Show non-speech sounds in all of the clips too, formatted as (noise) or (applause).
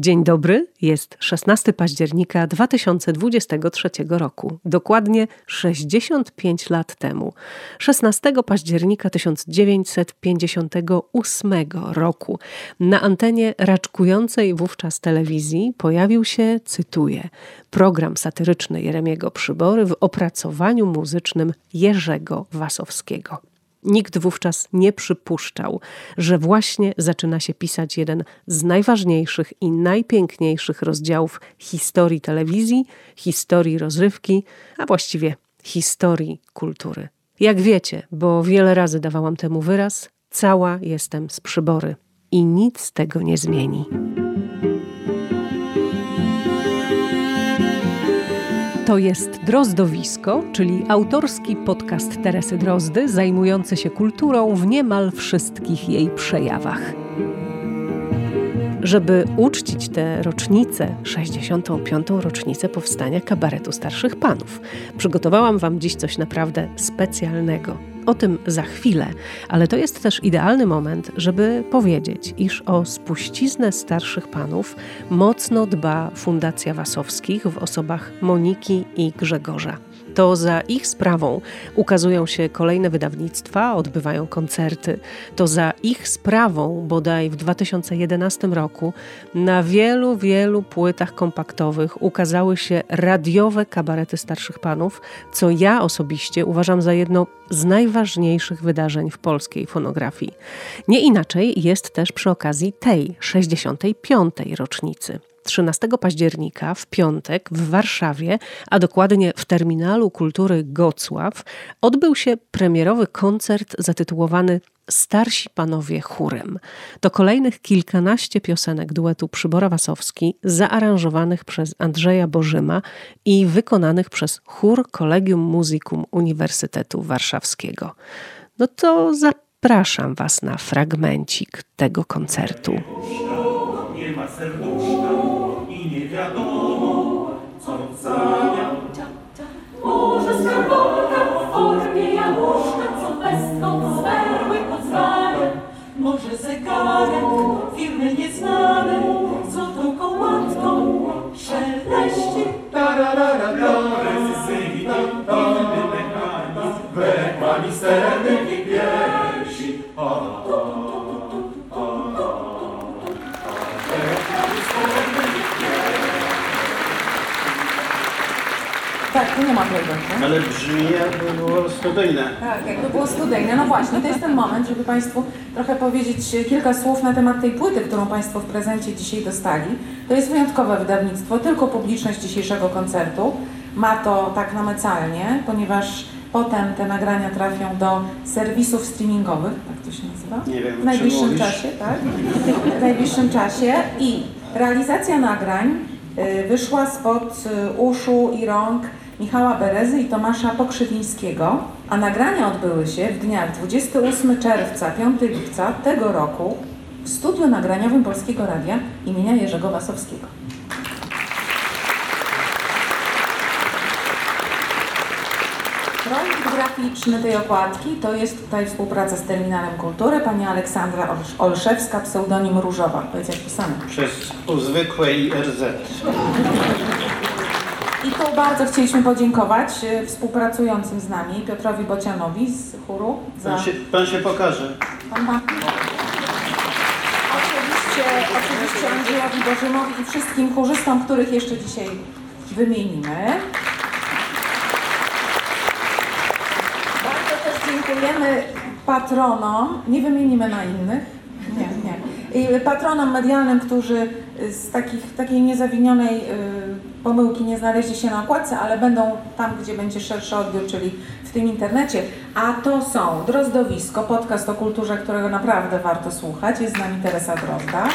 Dzień dobry, jest 16 października 2023 roku, dokładnie 65 lat temu. 16 października 1958 roku na antenie raczkującej wówczas telewizji pojawił się, cytuję, program satyryczny Jeremiego Przybory w opracowaniu muzycznym Jerzego Wasowskiego. Nikt wówczas nie przypuszczał, że właśnie zaczyna się pisać jeden z najważniejszych i najpiękniejszych rozdziałów historii telewizji, historii rozrywki, a właściwie historii kultury. Jak wiecie, bo wiele razy dawałam temu wyraz, cała jestem z przybory i nic tego nie zmieni. To jest Drozdowisko, czyli autorski podcast Teresy Drozdy zajmujący się kulturą w niemal wszystkich jej przejawach. Żeby uczcić tę rocznicę, 65. rocznicę powstania kabaretu starszych panów, przygotowałam Wam dziś coś naprawdę specjalnego. O tym za chwilę, ale to jest też idealny moment, żeby powiedzieć, iż o spuściznę starszych panów mocno dba Fundacja Wasowskich w osobach Moniki i Grzegorza. To za ich sprawą ukazują się kolejne wydawnictwa, odbywają koncerty. To za ich sprawą, bodaj w 2011 roku, na wielu, wielu płytach kompaktowych ukazały się radiowe kabarety starszych panów, co ja osobiście uważam za jedno z najważniejszych wydarzeń w polskiej fonografii. Nie inaczej jest też przy okazji tej 65. rocznicy. 13 października w piątek w Warszawie, a dokładnie w Terminalu Kultury Gocław, odbył się premierowy koncert zatytułowany Starsi Panowie Chórem. To kolejnych kilkanaście piosenek duetu Przybora Wasowski, zaaranżowanych przez Andrzeja Bożyma i wykonanych przez chór Kolegium Musicum Uniwersytetu Warszawskiego. No to zapraszam Was na fragmencik tego koncertu. Zamiał. Może skarbonka w formie jabłuszka, co pestką z perły odzwania. Może zegarek firmy nieznanej, złotą kołatką szeleści. Tararara, precyzyjny, inny mechanizm, wek misterny i piersi. Tak, tu nie ma playback. Ale brzmi jakby było studyjne. Tak, jakby było studyjne. No właśnie, to jest ten moment, żeby Państwu trochę powiedzieć kilka słów na temat tej płyty, którą Państwo w prezencie dzisiaj dostali. To jest wyjątkowe wydawnictwo, tylko publiczność dzisiejszego koncertu ma to tak namacalnie, ponieważ potem te nagrania trafią do serwisów streamingowych, tak to się nazywa? Nie wiem, W najbliższym czasie, tak? W najbliższym czasie i realizacja nagrań y, wyszła spod y, uszu i rąk Michała Berezy i Tomasza Pokrzywińskiego, a nagrania odbyły się w dniach 28 czerwca, 5 lipca tego roku w studiu nagraniowym Polskiego Radia imienia Jerzego Wasowskiego. Projekt graficzny tej okładki to jest tutaj współpraca z Terminalem Kultury, pani Aleksandra Olsz- Olszewska, pseudonim Różowa. Jest jak pisane. Przez uzwykłe IRZ. I tu bardzo chcieliśmy podziękować e, współpracującym z nami Piotrowi Bocianowi z chóru za... Pan się, pan się pokaże. Pan ma... Oczywiście, oczywiście Andrzejowi Bożymowi i wszystkim chórzystom, których jeszcze dzisiaj wymienimy. Bardzo też dziękujemy patronom, nie wymienimy na innych, nie, nie. I patronom medialnym, którzy z takich, takiej niezawinionej y, pomyłki nie znaleźli się na okładce, ale będą tam, gdzie będzie szerszy odbiór, czyli w tym internecie. A to są Drozdowisko, podcast o kulturze, którego naprawdę warto słuchać. Jest z nami Teresa Drozda.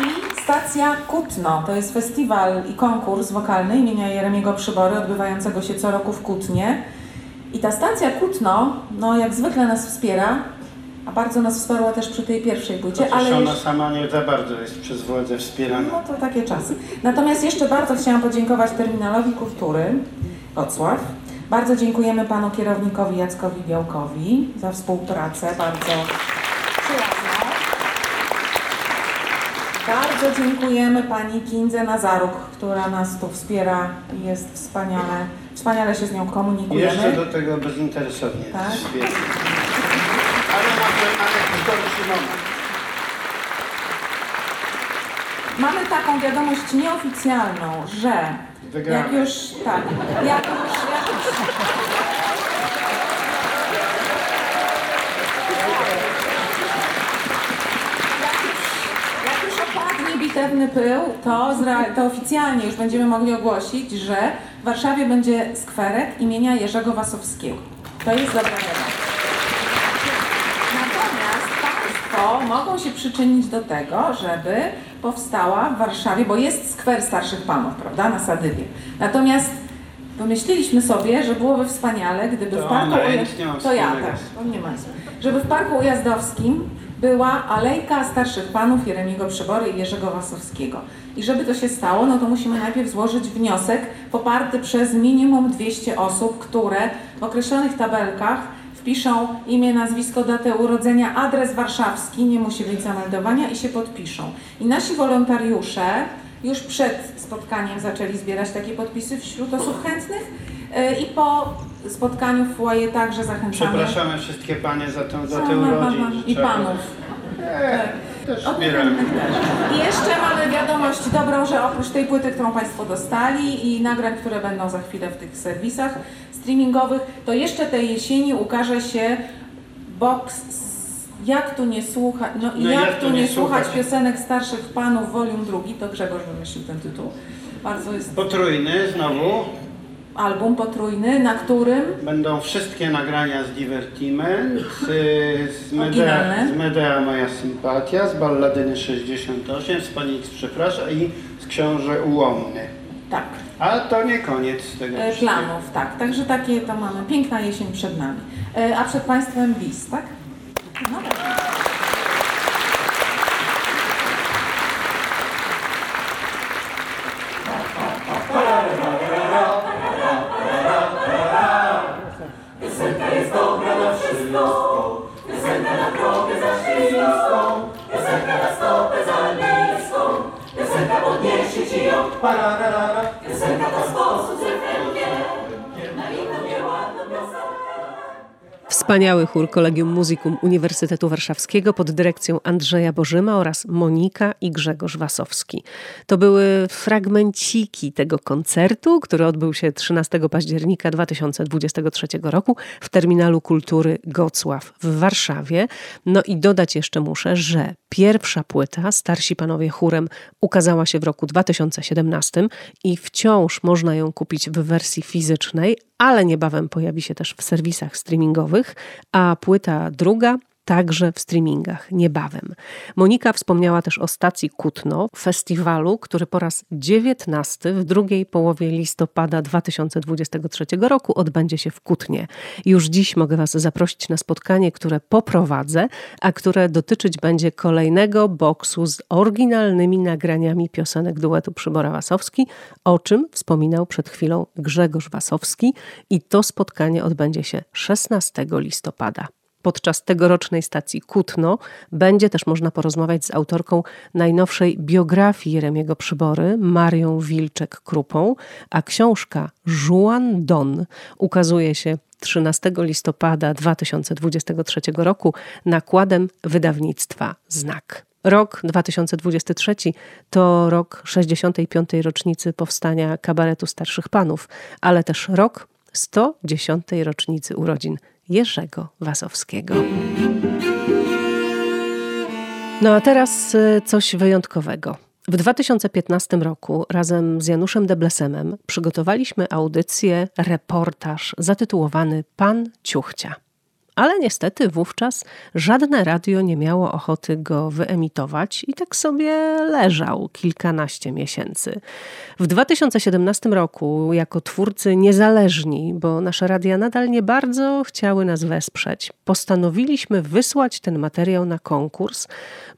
I stacja Kutno, to jest festiwal i konkurs wokalny imienia Jeremiego Przybory, odbywającego się co roku w Kutnie. I ta stacja Kutno, no jak zwykle nas wspiera, a bardzo nas wsparła też przy tej pierwszej płycie, Chociaż ale ona jeszcze... sama nie za bardzo jest przez władzę wspierana. No to takie czasy. Natomiast jeszcze bardzo chciałam podziękować Terminalowi Kultury Wrocław. Bardzo dziękujemy panu kierownikowi Jackowi Białkowi za współpracę. Bardzo przyjazną. Bardzo dziękujemy pani Kindze Nazaruk, która nas tu wspiera i jest wspaniale, wspaniale się z nią komunikujemy. jeszcze do tego bezinteresownie. Tak. Ale może na jakiś gorszy moment. Mamy taką wiadomość nieoficjalną, że Wygramy. jak już, tak, jak już, jak już, jak już opadnie bitewny pył, to, zra- to oficjalnie już będziemy mogli ogłosić, że w Warszawie będzie skwerek imienia Jerzego Wasowskiego. To jest dobra wiadomość. Natomiast Mogą się przyczynić do tego, żeby powstała w Warszawie, bo jest skwer starszych panów, prawda, na Sadywie. Natomiast pomyśleliśmy sobie, że byłoby wspaniale, gdyby To w parku To ja, wspólnego. tak, to nie ma. Żeby w parku ujazdowskim była alejka starszych panów Jeremiego Przybory i Jerzego Wasowskiego. I żeby to się stało, no to musimy najpierw złożyć wniosek poparty przez minimum 200 osób, które w określonych tabelkach wpiszą imię, nazwisko, datę urodzenia, adres warszawski, nie musi być zameldowania i się podpiszą. I nasi wolontariusze już przed spotkaniem zaczęli zbierać takie podpisy wśród osób chętnych yy, i po spotkaniu w foyer także zachęcamy. Przepraszamy wszystkie panie za tę urodzin. ma. I panów. E, też Od zbieramy. chętnych też. I jeszcze mamy wiadomość dobrą, że oprócz tej płyty, którą Państwo dostali i nagrań, które będą za chwilę w tych serwisach streamingowych, to jeszcze tej jesieni ukaże się box jak tu nie słuchać, no i No jak, tu nie słuchać piosenek starszych panów, volume drugi, to Grzegorz wymyślił ten tytuł. Bardzo jest Potrójny znowu. album potrójny, na którym Będą wszystkie nagrania z Divertiment, z, (laughs) z, Medea, z Medea Moja Sympatia, z Balladyny 68, z Pani X Przeprasza i z Książę Ułomny. tak, A to nie koniec tego e, planów, tak. Także takie to mamy. Piękna jesień przed nami. E, A przed Państwem bis, tak? Wspaniały chór Kolegium Musicum Uniwersytetu Warszawskiego pod dyrekcją Andrzeja Bożyma oraz Monika i Grzegorz Wasowski. To były fragmenciki tego koncertu, który odbył się 13 października 2023 roku w Terminalu Kultury Gocław w Warszawie. No i dodać jeszcze muszę, że pierwsza płyta Starsi Panowie Chórem ukazała się w roku 2017 i wciąż można ją kupić w wersji fizycznej, ale niebawem pojawi się też w serwisach streamingowych, a płyta druga także w streamingach niebawem. Monika wspomniała też o stacji Kutno, festiwalu, który po raz 19 w drugiej połowie listopada 2023 roku odbędzie się w Kutnie. Już dziś mogę Was zaprosić na spotkanie, które poprowadzę, a które dotyczyć będzie kolejnego boksu z oryginalnymi nagraniami piosenek duetu Przybora Wasowski, o czym wspominał przed chwilą Grzegorz Wasowski i to spotkanie odbędzie się 16 listopada. Podczas tegorocznej stacji Kutno będzie też można porozmawiać z autorką najnowszej biografii Jeremiego Przybory, Marią Wilczek-Krupą, a książka Juan Don ukazuje się 13 listopada 2023 roku nakładem wydawnictwa Znak. Rok 2023 to rok 65. rocznicy powstania kabaretu Starszych Panów, ale też rok 110. rocznicy urodzin Jerzego Wasowskiego. No a teraz y, coś wyjątkowego. W 2015 roku razem z Januszem Deblesemem przygotowaliśmy audycję, reportaż zatytułowany Pan Ciuchcia. Ale niestety wówczas żadne radio nie miało ochoty go wyemitować i tak sobie leżał kilkanaście miesięcy. W 2017 roku, jako twórcy niezależni, bo nasze radia nadal nie bardzo chciały nas wesprzeć, postanowiliśmy wysłać ten materiał na konkurs,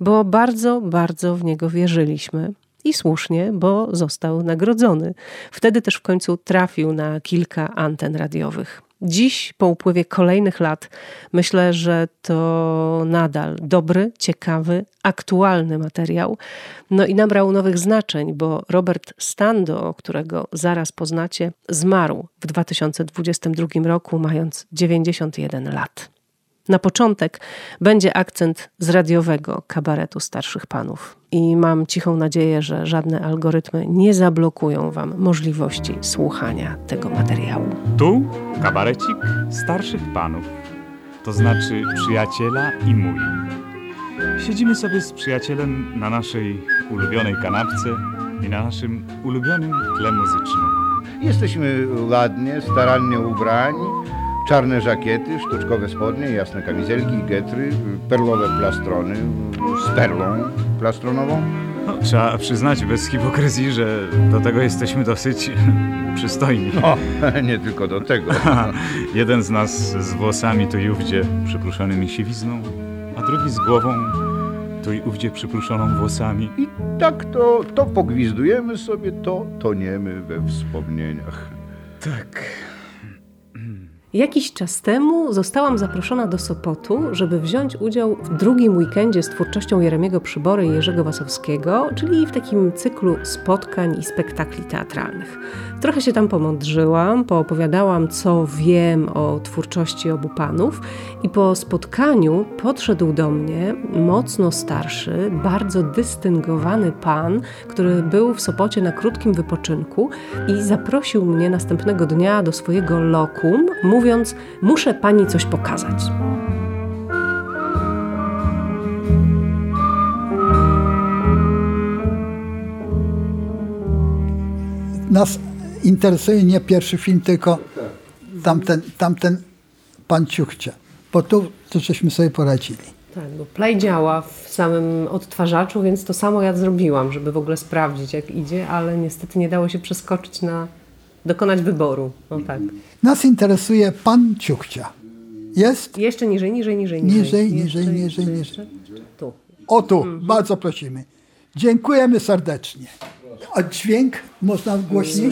bo bardzo, bardzo w niego wierzyliśmy. I słusznie, bo został nagrodzony. Wtedy też w końcu trafił na kilka anten radiowych. Dziś, po upływie kolejnych lat, myślę, że to nadal dobry, ciekawy, aktualny materiał. No i nabrał nowych znaczeń, bo Robert Stando, którego zaraz poznacie, zmarł w 2022 roku, mając 91 lat. Na początek będzie akcent z radiowego kabaretu starszych panów. I mam cichą nadzieję, że żadne algorytmy nie zablokują Wam możliwości słuchania tego materiału. Tu kabarecik starszych panów, to znaczy przyjaciela i mój. Siedzimy sobie z przyjacielem na naszej ulubionej kanapce i na naszym ulubionym tle muzycznym. Jesteśmy ładnie, starannie ubrani. Czarne żakiety, sztuczkowe spodnie, jasne kamizelki, getry, perłowe plastrony z perłą plastronową. No, trzeba przyznać bez hipokryzji, że do tego jesteśmy dosyć (laughs) przystojni. O, (laughs) nie tylko do tego. (laughs) Jeden z nas z włosami tu i ówdzie przypruszonymi siwizną, a drugi z głową tu i ówdzie przypruszoną włosami. I tak to, to pogwizdujemy sobie, to toniemy we wspomnieniach. Tak. Jakiś czas temu zostałam zaproszona do Sopotu, żeby wziąć udział w drugim weekendzie z twórczością Jeremiego Przybory i Jerzego Wasowskiego, czyli w takim cyklu spotkań i spektakli teatralnych. Trochę się tam pomądrzyłam, poopowiadałam, co wiem o twórczości obu panów i po spotkaniu podszedł do mnie mocno starszy, bardzo dystyngowany pan, który był w Sopocie na krótkim wypoczynku i zaprosił mnie następnego dnia do swojego lokum, mówiąc: Muszę pani coś pokazać. Nas interesuje nie pierwszy film, tylko tamten, tamten pan Ciuchcia. Bo tu to żeśmy sobie poradzili. Tak, bo Play działa w samym odtwarzaczu, więc to samo ja zrobiłam, żeby w ogóle sprawdzić, jak idzie, ale niestety nie dało się przeskoczyć na dokonać wyboru. No tak. Nas interesuje pan Ciuchcia. Jest? Jeszcze niżej, niżej, niżej, Niżej, niżej, niżej, jeszcze, niżej. jeszcze. Tu. O tu, bardzo prosimy. Dziękujemy serdecznie. A dźwięk można głośniej?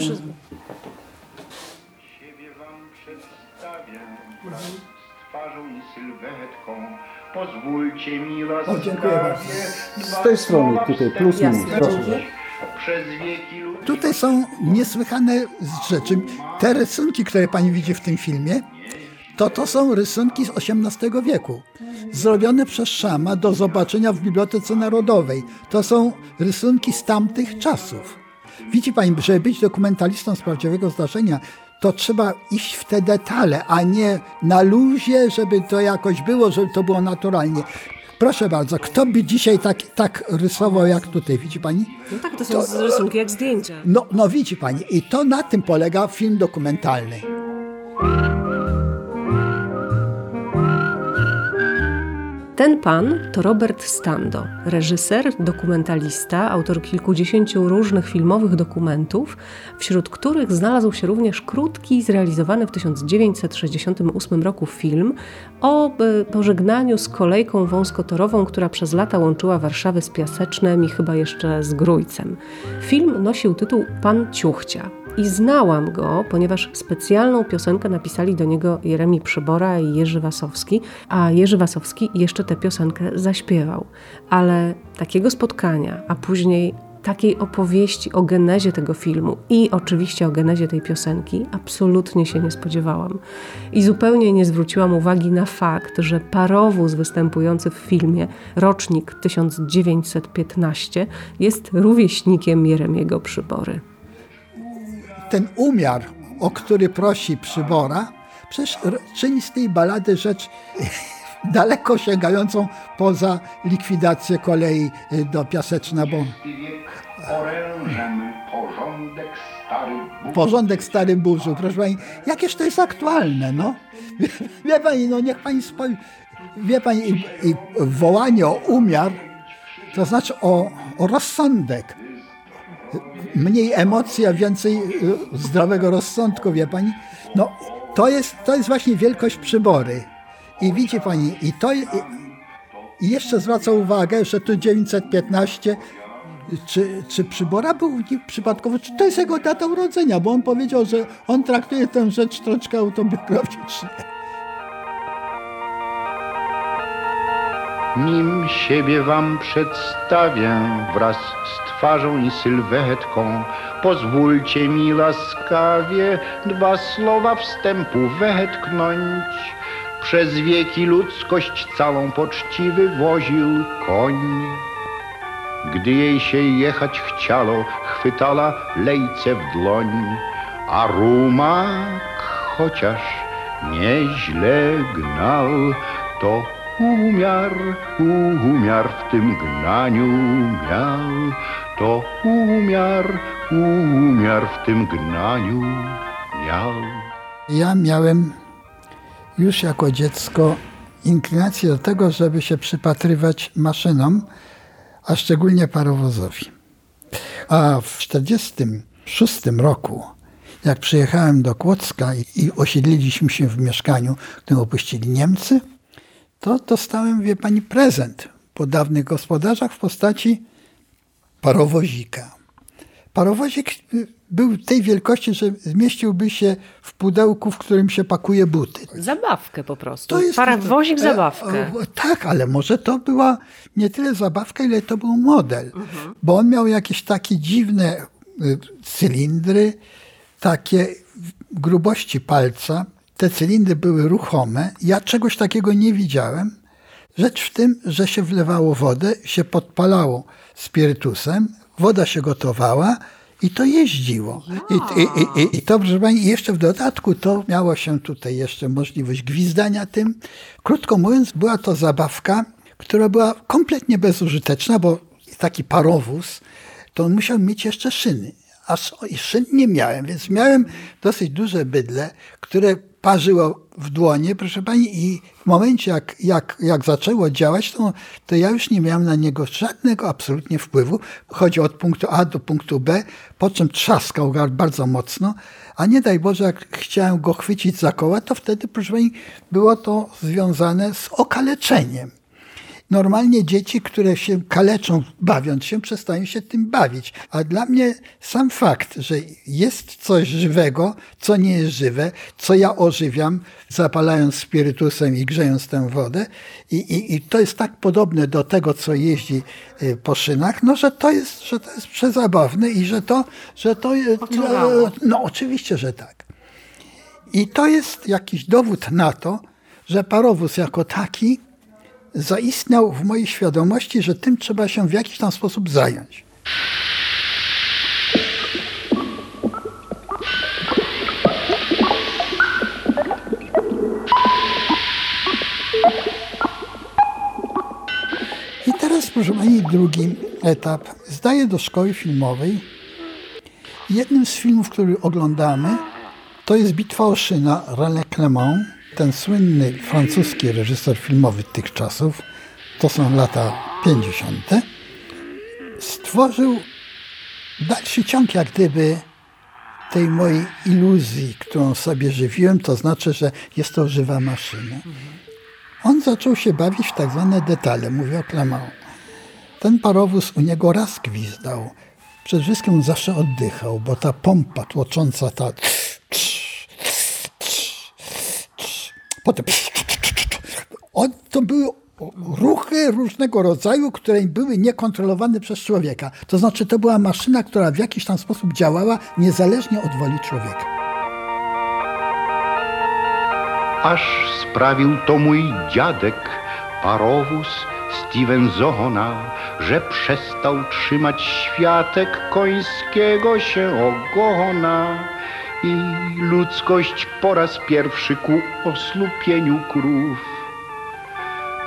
Pozwólcie mi was O, dziękuję bardzo. Z tej strony tutaj, plus minus, proszę. Przez wieki ludzi Tutaj są niesłychane rzeczy. Te rysunki, które pani widzi w tym filmie, to to są rysunki z XVIII wieku. Zrobione przez Szama do zobaczenia w Bibliotece Narodowej. To są rysunki z tamtych czasów. Widzi pani, żeby być dokumentalistą z prawdziwego zdarzenia, to trzeba iść w te detale, a nie na luzie, żeby to jakoś było, żeby to było naturalnie. Proszę bardzo, kto by dzisiaj tak, tak rysował jak tutaj, widzi pani? No tak, to są z rysunki jak zdjęcia. No, no widzi pani, i to na tym polega film dokumentalny. Ten pan to Robert Stando, reżyser, dokumentalista, autor kilkudziesięciu różnych filmowych dokumentów, wśród których znalazł się również krótki, zrealizowany w 1968 roku film o e, pożegnaniu z kolejką wąskotorową, która przez lata łączyła Warszawę z Piasecznem i chyba jeszcze z Grójcem. Film nosił tytuł Pan Ciuchcia. I znałam go, ponieważ specjalną piosenkę napisali do niego Jeremi Przybora i Jerzy Wasowski, a Jerzy Wasowski jeszcze tę piosenkę zaśpiewał. Ale takiego spotkania, a później takiej opowieści o genezie tego filmu i oczywiście o genezie tej piosenki absolutnie się nie spodziewałam. I zupełnie nie zwróciłam uwagi na fakt, że parowóz występujący w filmie, rocznik 1915, jest rówieśnikiem Jeremiego Przybory. Ten umiar, o który prosi Przybora, przecież czyni z tej balady rzecz (laughs) daleko sięgającą poza likwidację kolei y, do Piaseczna, bo porządek stary Burzu, proszę pani, jakież to jest aktualne, no. Wie, (laughs) wie pani, no niech pani spojrzy, wie pani, i, i wołanie o umiar, to znaczy o, o rozsądek. Mniej emocji, a więcej y, zdrowego rozsądku, wie pani. No, to jest, to jest właśnie wielkość przybory. I widzi pani, i to i, i jeszcze zwraca uwagę, że tu 915 czy, czy przybora był przypadkowo, czy to jest jego data urodzenia, bo on powiedział, że on traktuje tę rzecz troszkę autobiograficznie. Nim siebie wam przedstawię wraz z twarzą i sylwetką, pozwólcie mi łaskawie dwa słowa wstępu wetknąć. Przez wieki ludzkość całą poczciwy woził koń. Gdy jej się jechać chciało, chwytala lejce w dłoń, a rumak chociaż nieźle gnał, to umiar, umiar w tym gnaniu miał, to umiar, umiar w tym gnaniu miał. Ja miałem już jako dziecko inklinację do tego, żeby się przypatrywać maszynom, a szczególnie parowozowi. A w 1946 roku, jak przyjechałem do Kłodzka i, i osiedliliśmy się w mieszkaniu, które opuścili Niemcy, to dostałem, wie pani, prezent po dawnych gospodarzach w postaci parowozika. Parowozik był tej wielkości, że zmieściłby się w pudełku, w którym się pakuje buty. Zabawkę po prostu. To jest Parawozik e, zabawkę. tak, ale może to była nie tyle zabawka, ile to był model. Bo on miał jakieś takie dziwne e, cylindry, takie grubości palca. Te cylindry były ruchome. Ja czegoś takiego nie widziałem. Rzecz w tym, że się wlewało wodę, się podpalało spirytusem, woda się gotowała i to jeździło. I, i, i, I to, proszę Pani, jeszcze w dodatku to miało się tutaj jeszcze możliwość gwizdania tym. Krótko mówiąc, była to zabawka, która była kompletnie bezużyteczna, bo taki parowóz, to on musiał mieć jeszcze szyny. A szyn nie miałem, więc miałem dosyć duże bydle, które parzyło w dłonie, proszę pani, i w momencie, jak, jak, jak zaczęło działać, to, to ja już nie miałem na niego żadnego absolutnie wpływu. Chodzi od punktu A do punktu B, po czym trzaskał bardzo mocno, a nie daj Boże, jak chciałem go chwycić za koła, to wtedy, proszę pani, było to związane z okaleczeniem. Normalnie dzieci, które się kaleczą bawiąc się, przestają się tym bawić. A dla mnie sam fakt, że jest coś żywego, co nie jest żywe, co ja ożywiam, zapalając spirytusem i grzejąc tę wodę, i, i, i to jest tak podobne do tego, co jeździ y, po szynach, no, że to jest, że to jest przezabawne i że to, że to Pociągało. no oczywiście, że tak. I to jest jakiś dowód na to, że parowóz jako taki zaistniał w mojej świadomości, że tym trzeba się w jakiś tam sposób zająć. I teraz, proszę Pani, drugi etap. Zdaję do szkoły filmowej. Jednym z filmów, który oglądamy, to jest Bitwa o Szyna René Clément, ten słynny francuski reżyser filmowy tych czasów, to są lata 50., stworzył dalszy ciąg jak gdyby tej mojej iluzji, którą sobie żywiłem, to znaczy, że jest to żywa maszyna. On zaczął się bawić w tak zwane detale, o Clement. Ten parowóz u niego raz gwizdał. Przed wszystkim on zawsze oddychał, bo ta pompa tłocząca, ta Potem on, to były ruchy różnego rodzaju, które były niekontrolowane przez człowieka. To znaczy, to była maszyna, która w jakiś tam sposób działała niezależnie od woli człowieka. Aż sprawił to mój dziadek, parowóz Steven Zona, że przestał trzymać światek końskiego się ogona i ludzkość po raz pierwszy ku osłupieniu krów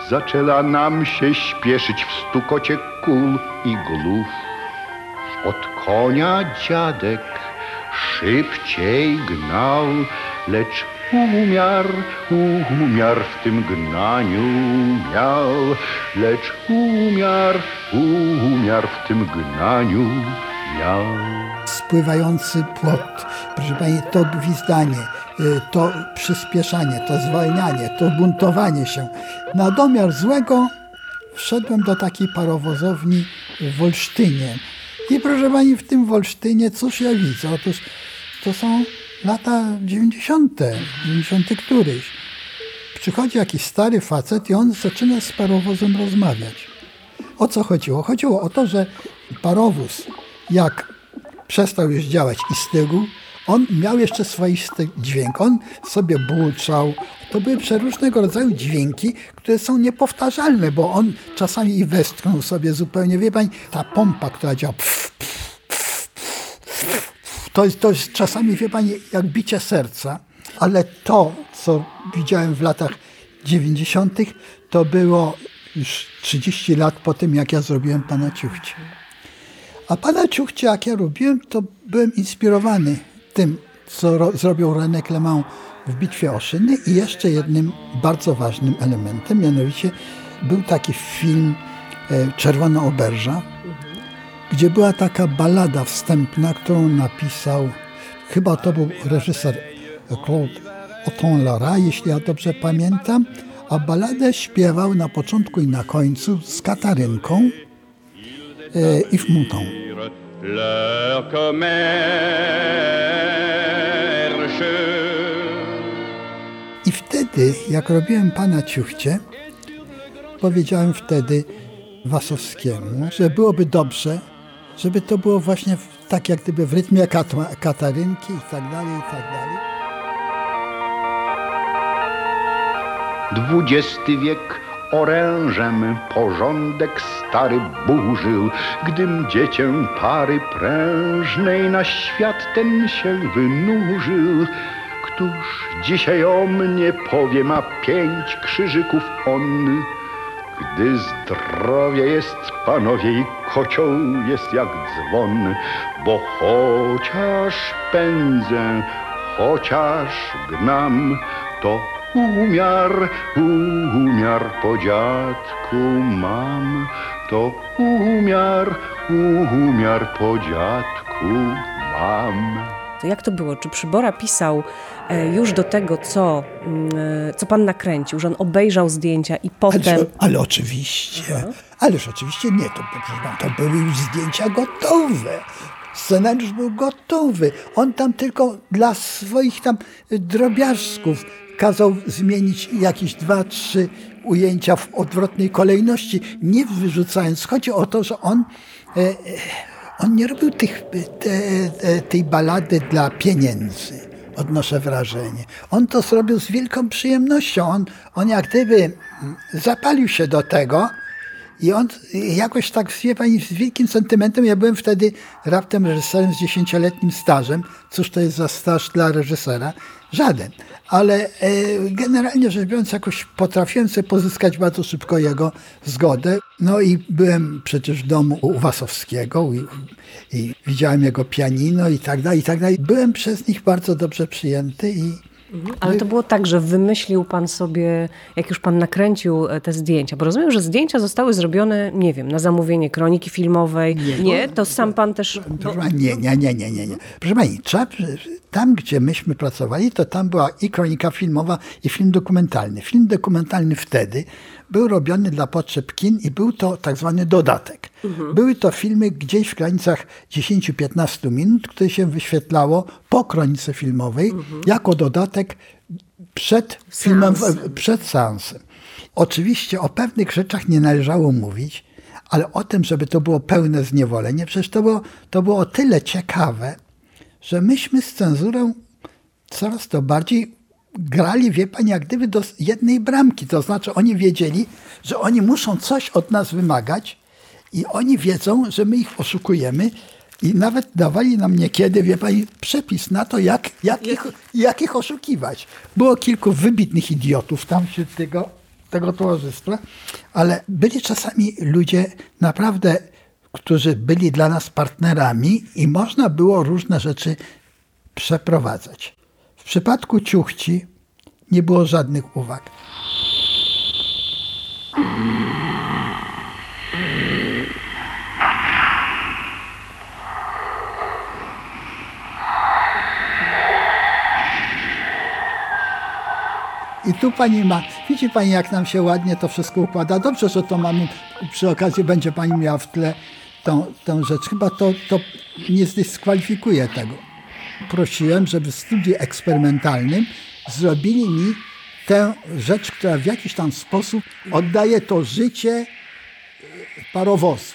zaczęła nam się śpieszyć w stukocie kul i głów. Od konia dziadek szybciej gnał, lecz umiar, umiar w tym gnaniu miał, lecz umiar, umiar w tym gnaniu. Spływający płot, proszę Pani, to gwizdanie, y, to przyspieszanie, to zwalnianie, to buntowanie się. Na domiar złego wszedłem do takiej parowozowni w Olsztynie. I proszę pani, w tym Wolsztynie cóż ja widzę? Otóż to są lata 90., 90 któryś. Przychodzi jakiś stary facet i on zaczyna z parowozem rozmawiać. O co chodziło? Chodziło o to, że parowóz, jak przestał już działać i stygł, on miał jeszcze swoisty dźwięk. On sobie buczał. To były przeróżnego rodzaju dźwięki, które są niepowtarzalne, bo on czasami i westchnął sobie zupełnie. Wie pani, ta pompa, która działa, to, jest, to jest czasami, wie pani, jak bicie serca, ale to, co widziałem w latach 90., to było już 30 lat po tym, jak ja zrobiłem pana Ciuchcie. A pana Ciuchcie, jak ja robiłem, to byłem inspirowany tym, co ro, zrobił René Clément w Bitwie o Szyny. I jeszcze jednym bardzo ważnym elementem, mianowicie był taki film e, Czerwona Oberża, gdzie była taka balada wstępna, którą napisał, chyba to był reżyser Claude Auton Lara, jeśli ja dobrze pamiętam, a baladę śpiewał na początku i na końcu z Katarynką e, Yves Montand. leur commerce. I wtedy, jak robiłem pana Ciuchcie, powiedziałem wtedy Wasowskiemu, że byłoby dobrze, żeby to było właśnie w, tak jak gdyby w rytmie Kat- Katarynki i tak dalej, i tak dalej. Dwudziesty wiek orężem porządek stary burzył, gdym dziecię pary prężnej na świat ten się wynurzył. Któż dzisiaj o mnie powie, ma pięć krzyżyków on, gdy zdrowie jest panowie i kocioł jest jak dzwon, bo chociaż pędzę, chociaż gnam, to umiar, umiar po dziadku mam, to umiar, umiar po dziadku mam. To jak to było? Czy Przybora pisał e, już do tego, co, mm, e, co pan nakręcił, że on obejrzał zdjęcia i potem... Ale, ale oczywiście, ależ oczywiście nie, to, to były już zdjęcia gotowe. Scenariusz był gotowy. On tam tylko dla swoich tam drobiażdżków kazał zmienić jakieś dwa, trzy ujęcia w odwrotnej kolejności, nie wyrzucając. Chodzi o to, że on, e, e, on nie robił tych, te, te, tej balady dla pieniędzy. Odnoszę wrażenie. On to zrobił z wielką przyjemnością. On, on jak gdyby zapalił się do tego, i on jakoś tak, wie pani, z wielkim sentymentem, ja byłem wtedy raptem reżyserem z dziesięcioletnim stażem. Cóż to jest za staż dla reżysera? Żaden. Ale e, generalnie rzecz biorąc, jakoś potrafiłem sobie pozyskać bardzo szybko jego zgodę. No i byłem przecież w domu u Wasowskiego i, i widziałem jego pianino i tak dalej, i tak dalej. Byłem przez nich bardzo dobrze przyjęty i Ale to było tak, że wymyślił pan sobie, jak już pan nakręcił e, te zdjęcia, bo rozumiem, że zdjęcia zostały zrobione, nie wiem, na zamówienie kroniki filmowej. Nie, to sam pan też... Proszę pani, nie, nie, nie, nie, nie, nie. Proszę pani, trzeba, tam gdzie myśmy pracowali, to tam była i kronika filmowa, i film dokumentalny. Film dokumentalny wtedy był robiony dla potrzeb kin i był to tak zwany dodatek. Były to filmy gdzieś w granicach 10-15 minut, które się wyświetlało po kronice filmowej jako dodatek przed filmem, przed seansem. Oczywiście o pewnych rzeczach nie należało mówić, ale o tym, żeby to było pełne zniewolenie, przecież to było, to było o tyle ciekawe, że myśmy z cenzurą coraz to bardziej grali, wie pani, jak gdyby do jednej bramki. To znaczy oni wiedzieli, że oni muszą coś od nas wymagać i oni wiedzą, że my ich oszukujemy i nawet dawali nam niekiedy, wie pani, przepis na to, jak, jak, ich, jak ich oszukiwać. Było kilku wybitnych idiotów tam wśród tego, tego towarzystwa, ale byli czasami ludzie naprawdę, którzy byli dla nas partnerami i można było różne rzeczy przeprowadzać. W przypadku ciuchci nie było żadnych uwag. I tu pani ma Widzi pani, jak nam się ładnie to wszystko układa. Dobrze, że to mamy, przy okazji będzie pani miała w tle tą, tą rzecz. Chyba to, to nie zdyskwalifikuje tego. Prosiłem, żeby w studiu eksperymentalnym zrobili mi tę rzecz, która w jakiś tam sposób oddaje to życie e, parowozu.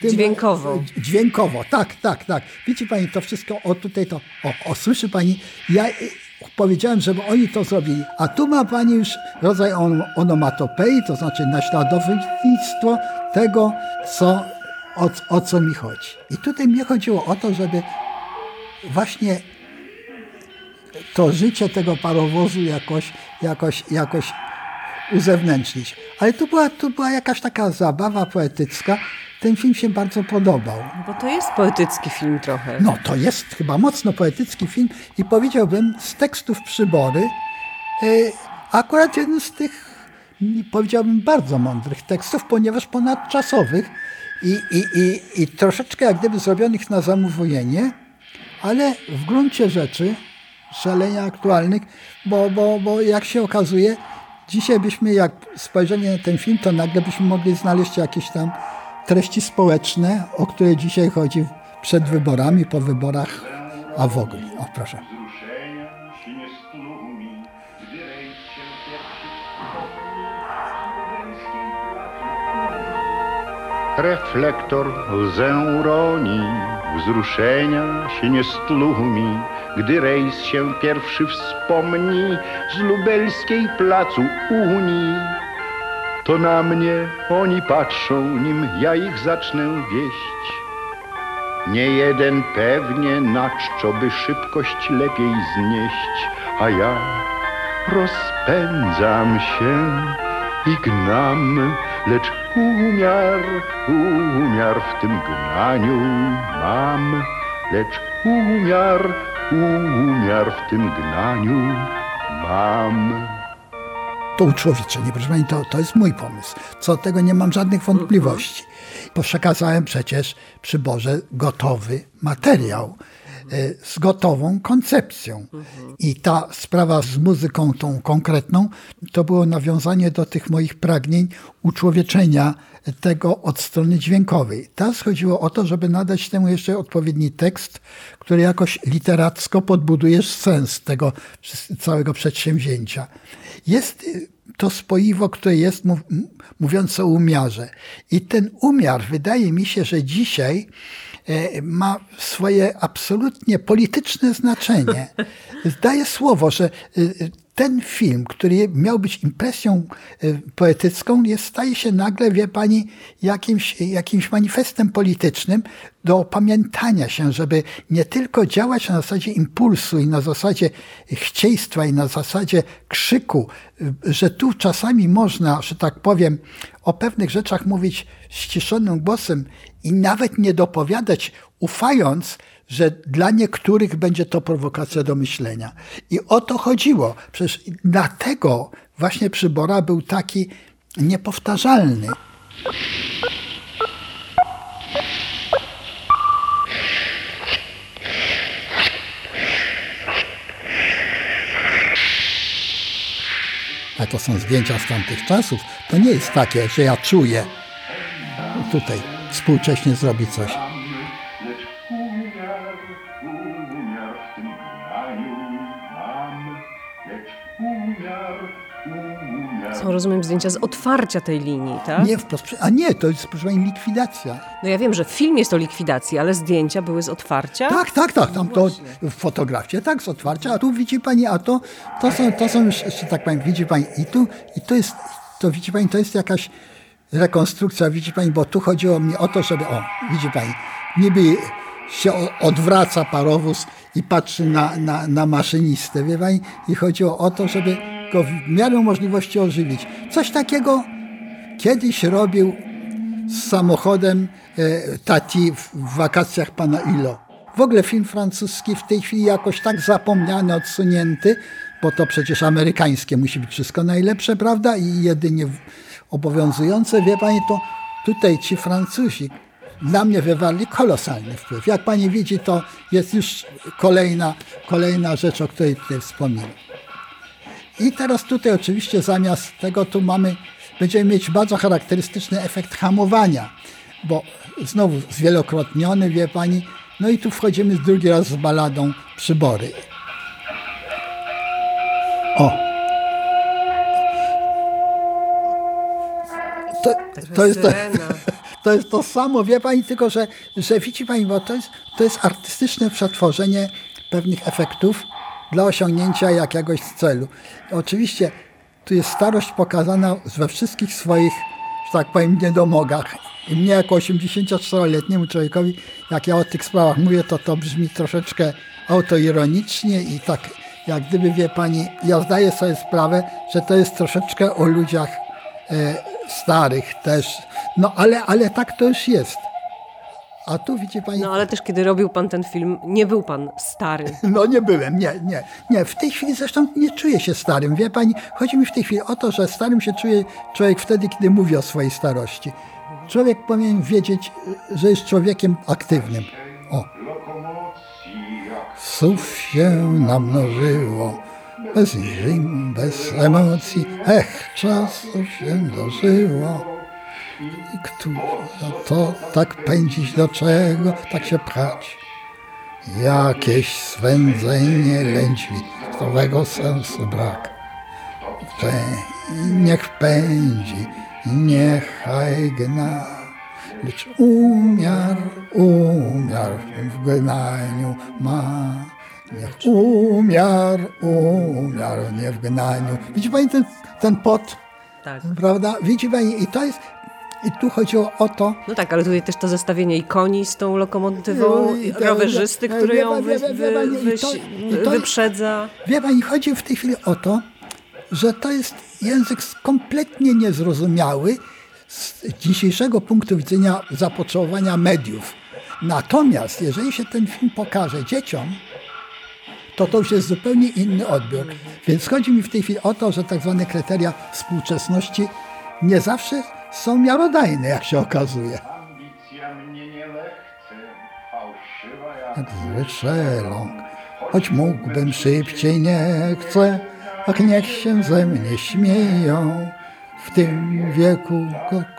Tym- Dźwiękowo. Dźwiękowo, tak, tak, tak. Widzi pani to wszystko, o tutaj to, o, o słyszy pani, ja y, powiedziałem, żeby oni to zrobili, a tu ma pani już rodzaj on, onomatopei, to znaczy naśladownictwo tego, co, o, o co mi chodzi. I tutaj mnie chodziło o to, żeby właśnie to życie tego parowozu jakoś, jakoś, jakoś uzewnętrznić. Ale tu była, tu była jakaś taka zabawa poetycka. Ten film się bardzo podobał. Bo to jest poetycki film trochę. No to jest chyba mocno poetycki film i powiedziałbym z tekstów przybory y, akurat jeden z tych powiedziałbym bardzo mądrych tekstów, ponieważ ponadczasowych i, i, i, i troszeczkę jak gdyby zrobionych na zamówienie, ale w gruncie rzeczy szalenia aktualnych, bo, bo, bo jak się okazuje, dzisiaj byśmy jak spojrzeli na ten film, to nagle byśmy mogli znaleźć jakieś tam treści społeczne, o które dzisiaj chodzi przed wyborami, po wyborach, a w ogóle. O, proszę. Reflektor łzę wzruszenia się nie stlumi, gdy rejs się pierwszy wspomni z lubelskiej placu Unii. To na mnie oni patrzą, nim ja ich zacznę wieść. Nie jeden pewnie na czczo by szybkość lepiej znieść, a ja rozpędzam się i gnam, lecz umiar, umiar w tym gnaniu mam, lecz umiar, umiar w tym gnaniu mam. To uczłowieczenie, proszę Pani, to, to jest mój pomysł. Co do tego nie mam żadnych wątpliwości. Bo przekazałem przecież przy Boże gotowy materiał z gotową koncepcją. I ta sprawa z muzyką tą konkretną, to było nawiązanie do tych moich pragnień uczłowieczenia tego od strony dźwiękowej. Teraz chodziło o to, żeby nadać temu jeszcze odpowiedni tekst, który jakoś literacko podbuduje sens tego całego przedsięwzięcia. Jest y, to spoiwo, które jest mówiące o umiarze. I ten umiar wydaje mi się, że dzisiaj e, ma swoje absolutnie polityczne znaczenie. (laughs) Zdaję słowo, że y, ten film, który miał być impresją y, poetycką, jest, staje się nagle, wie pani, jakimś, jakimś manifestem politycznym do opamiętania się, żeby nie tylko działać na zasadzie impulsu i na zasadzie chcieństwa i na zasadzie krzyku, y, że tu czasami można, że tak powiem, o pewnych rzeczach mówić ściszonym głosem i nawet nie dopowiadać, ufając, że dla niektórych będzie to prowokacja do myślenia. I o to chodziło. Przecież dlatego właśnie przybora był taki niepowtarzalny. A to są zdjęcia z tamtych czasów. To nie jest takie, że ja czuję tutaj współcześnie zrobić coś. Są, rozumiem, zdjęcia z otwarcia tej linii, tak? Nie wprost. A nie, to jest proszę pani likwidacja. No ja wiem, że film jest o likwidacji, ale zdjęcia były z otwarcia? Tak, tak, tak. Tam to w fotografie, tak, z otwarcia. A tu widzi pani, a to, to są, to są już, tak powiem, widzi pani, i tu, i to jest, to widzi pani, to jest jakaś rekonstrukcja, widzi pani, bo tu chodziło mi o to, żeby, o, widzi pani, niby się odwraca parowóz i patrzy na, na, na maszynistę, wie pani, i chodziło o to, żeby go w miarę możliwości ożywić. Coś takiego kiedyś robił z samochodem e, Tati w, wakacjach pana Ilo. W ogóle film francuski w tej chwili jakoś tak zapomniany, odsunięty, bo to przecież amerykańskie musi być wszystko najlepsze, prawda? I jedynie obowiązujące, wie pani, to tutaj ci Francuzi na mnie wywarli kolosalny wpływ. Jak pani widzi, to jest już kolejna, kolejna rzecz, o której tutaj wspominam. I teraz tutaj oczywiście zamiast tego tu mamy, będziemy mieć bardzo charakterystyczny efekt hamowania, bo znowu zwielokrotniony, wie pani, no i tu wchodzimy drugi raz z baladą Przybory. O! To, to, jest to, to jest to samo, wie pani, tylko że, że widzi pani, bo to jest, to jest artystyczne przetworzenie pewnych efektów dla osiągnięcia jakiegoś celu. Oczywiście tu jest starość pokazana we wszystkich swoich, że tak powiem, niedomogach. I mnie jako 84-letniemu człowiekowi, jak ja o tych sprawach mówię, to to brzmi troszeczkę autoironicznie i tak jak gdyby, wie pani, ja zdaję sobie sprawę, że to jest troszeczkę o ludziach e, starych też. No ale, ale tak to już jest. A tu widzi pani. No ale też kiedy robił pan ten film, nie był pan stary. (laughs) No nie byłem, nie, nie. Nie, w tej chwili zresztą nie czuję się starym. Wie pani, chodzi mi w tej chwili o to, że starym się czuje człowiek wtedy, kiedy mówi o swojej starości. Człowiek powinien wiedzieć, że jest człowiekiem aktywnym. O. Słów się namnożyło, bez zim, bez emocji, ech, czasu się dożyło. I kto to tak pędzić do czego, tak się pchać? Jakieś swędzenie lędźwi, zdrowego sensu brak. Niech pędzi, niechaj gna, lecz umiar, umiar w gnaniu ma. Niech umiar, umiar nie w gnaniu. Widzi pani ten, ten pot? Tak. Prawda? Widzi pani, i to jest, i tu chodziło o to. No tak, ale tutaj też to zestawienie i koni z tą lokomotywą, i rowerzysty, który ją wy, wy, wy, wyprzedza. Wie pani, chodzi w tej chwili o to, że to jest język kompletnie niezrozumiały z dzisiejszego punktu widzenia zapotrzebowania mediów. Natomiast jeżeli się ten film pokaże dzieciom, to to już jest zupełnie inny odbiór. Więc chodzi mi w tej chwili o to, że tak zwane kryteria współczesności nie zawsze są miarodajne, jak się okazuje. Jak zły szeląg, choć mógłbym szybciej, nie chcę, ach niech się ze mnie śmieją. W tym wieku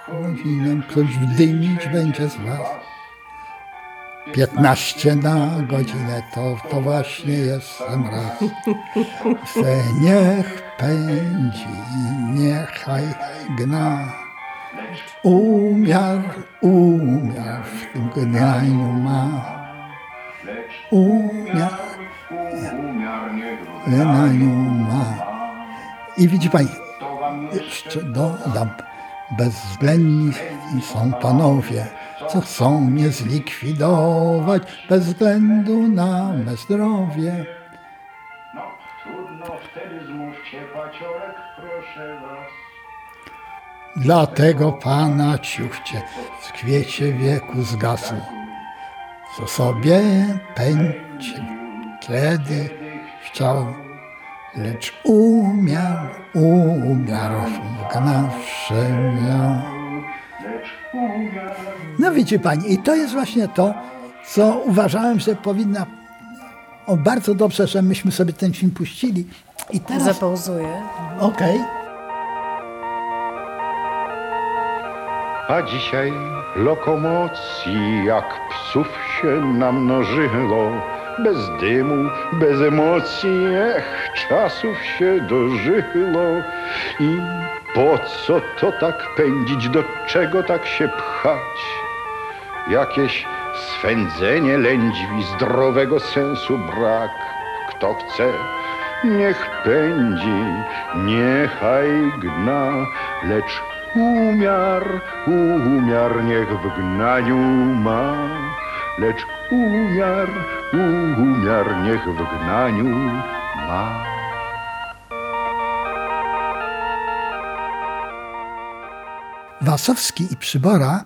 godzinę ktoś wdymić będzie z was. Piętnaście na godzinę to, to właśnie jestem raz. Se niech pędzi, niechaj gna. Umiar, umiar w tym gnaniu ma. Umiar, w gnaniu ma. I widzi pani, jeszcze dodam, bezwzględni są panowie, co chcą mnie zlikwidować bez względu na me zdrowie. No, trudno wtedy zmówcie paciorek, proszę was. Dlatego pana ciuchcie w kwiecie wieku zgasł, co sobie pędzi, kiedy chciał, lecz umiar, umiar w gnawsze miał. No widzi pani, i to jest właśnie to, co uważałem, że powinna. O, bardzo dobrze, że myśmy sobie ten film puścili. I teraz. Zapauzuję. Okej. Okay. A dzisiaj lokomocji jak psów się namnożyło, bez dymu, bez emocji, ech, czasów się dożyło. I po co to tak pędzić, do czego tak się pchać? Jakieś swędzenie lędźwi, zdrowego sensu brak. Kto chce, niech pędzi, niechaj gna, lecz Umiar, umiar niech w gnaniu ma, lecz umiar, umiar niech w gnaniu ma. Wasowski i Przybora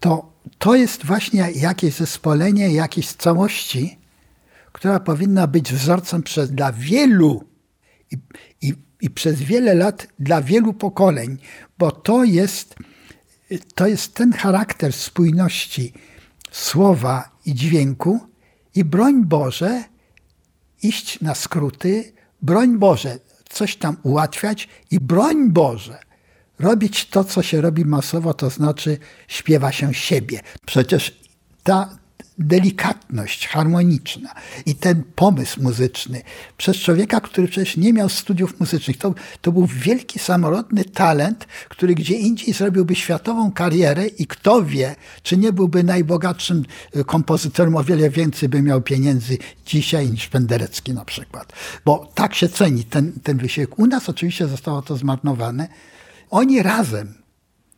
to, to jest właśnie jakieś zespolenie jakiejś całości, która powinna być wzorcem przez, dla wielu i, i, i przez wiele lat dla wielu pokoleń, bo to jest, to jest ten charakter spójności słowa i dźwięku i broń Boże iść na skróty, broń Boże coś tam ułatwiać i broń Boże, robić to, co się robi masowo, to znaczy śpiewa się siebie. Przecież ta delikatność harmoniczna i ten pomysł muzyczny przez człowieka, który przecież nie miał studiów muzycznych. To, to był wielki, samorodny talent, który gdzie indziej zrobiłby światową karierę i kto wie, czy nie byłby najbogatszym y, kompozytorem, o wiele więcej by miał pieniędzy dzisiaj niż Penderecki na przykład. Bo tak się ceni ten, ten wysiłek. U nas oczywiście zostało to zmarnowane. Oni razem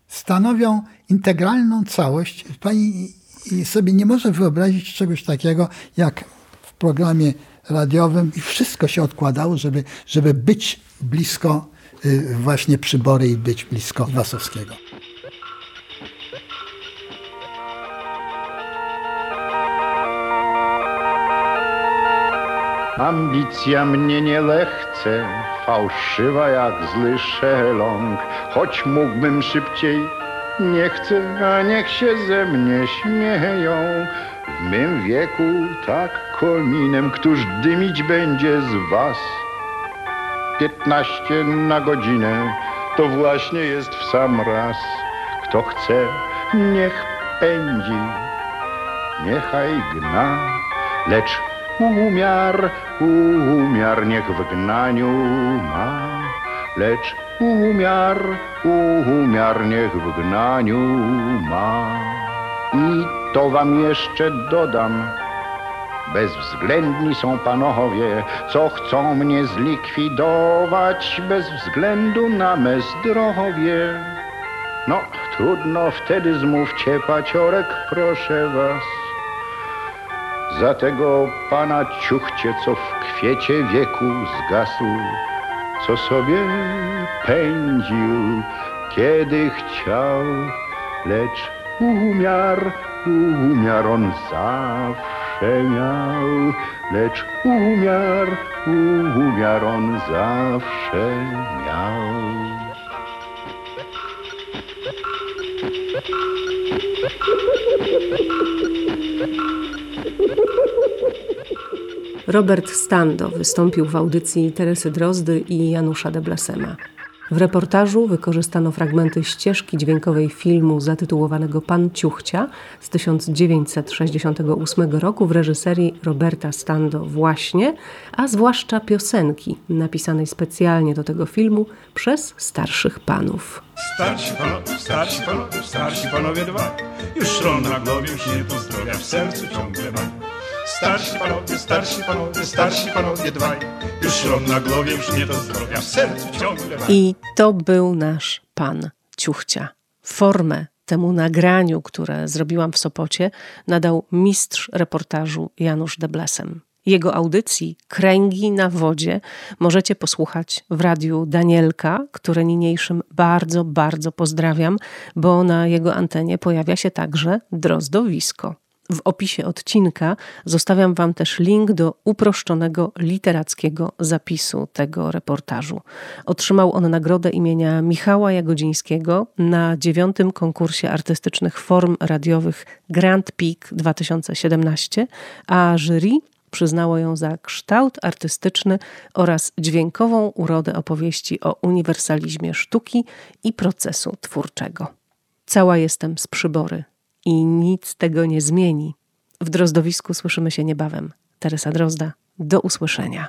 stanowią integralną całość. Pani i sobie nie może wyobrazić czegoś takiego, jak w programie radiowym i wszystko się odkładało, żeby, żeby być blisko y, właśnie przybory i być blisko Wasowskiego. Ambicja mnie nie lechce, fałszywa jak zły szeląg, choć mógłbym szybciej nie chcę, a niech się ze mnie śmieją. W mym wieku tak kominem, któż dymić będzie z was? Piętnaście na godzinę, to właśnie jest w sam raz. Kto chce, niech pędzi, niechaj gna, lecz umiar, umiar niech w gnaniu ma, lecz umiar, umiar niech w gnaniu ma. I to wam jeszcze dodam, bezwzględni są panowie, co chcą mnie zlikwidować bez względu na me zdrowie. No, trudno wtedy zmówcie, paciorek, proszę was. Za tego pana ciuchcie, co w kwiecie wieku zgasł, co sobie pędził, kiedy chciał, lecz umiar, umiar on zawsze miał, lecz umiar, umiar on zawsze miał. Robert Stando wystąpił w audycji Teresy Drozdy i Janusza de Blasema. W reportażu wykorzystano fragmenty ścieżki dźwiękowej filmu zatytułowanego Pan Ciuchcia z 1968 roku w reżyserii Roberta Stando właśnie, a zwłaszcza piosenki napisanej specjalnie do tego filmu przez starszych panów. Starsi panowie, starsi panowie, starsi panowie dwa, już szron na głowie, już nie pozdrowia, w sercu ciągle. Starsi panowie, starsi panowie, starsi panowie dwaj, już szron na głowie, już nie do zdrowia, w sercu ciągle. I to był nasz pan Ciuchcia. Formę temu nagraniu, które zrobiłam w Sopocie, nadał mistrz reportażu Janusz Deblesem. Jego audycji Kręgi na wodzie możecie posłuchać w radiu Danielka, które niniejszym bardzo, bardzo pozdrawiam, bo na jego antenie pojawia się także drozdowisko. W opisie odcinka zostawiam Wam też link do uproszczonego literackiego zapisu tego reportażu. Otrzymał on nagrodę imienia Michała Jagodzińskiego na dziewiątym konkursie artystycznych form radiowych Grand Peak 2017, a jury przyznało ją za kształt artystyczny oraz dźwiękową urodę opowieści o uniwersalizmie sztuki i procesu twórczego. Cała jestem z przybory i nic tego nie zmieni. W Drozdowisku słyszymy się niebawem. Teresa Drozda, do usłyszenia.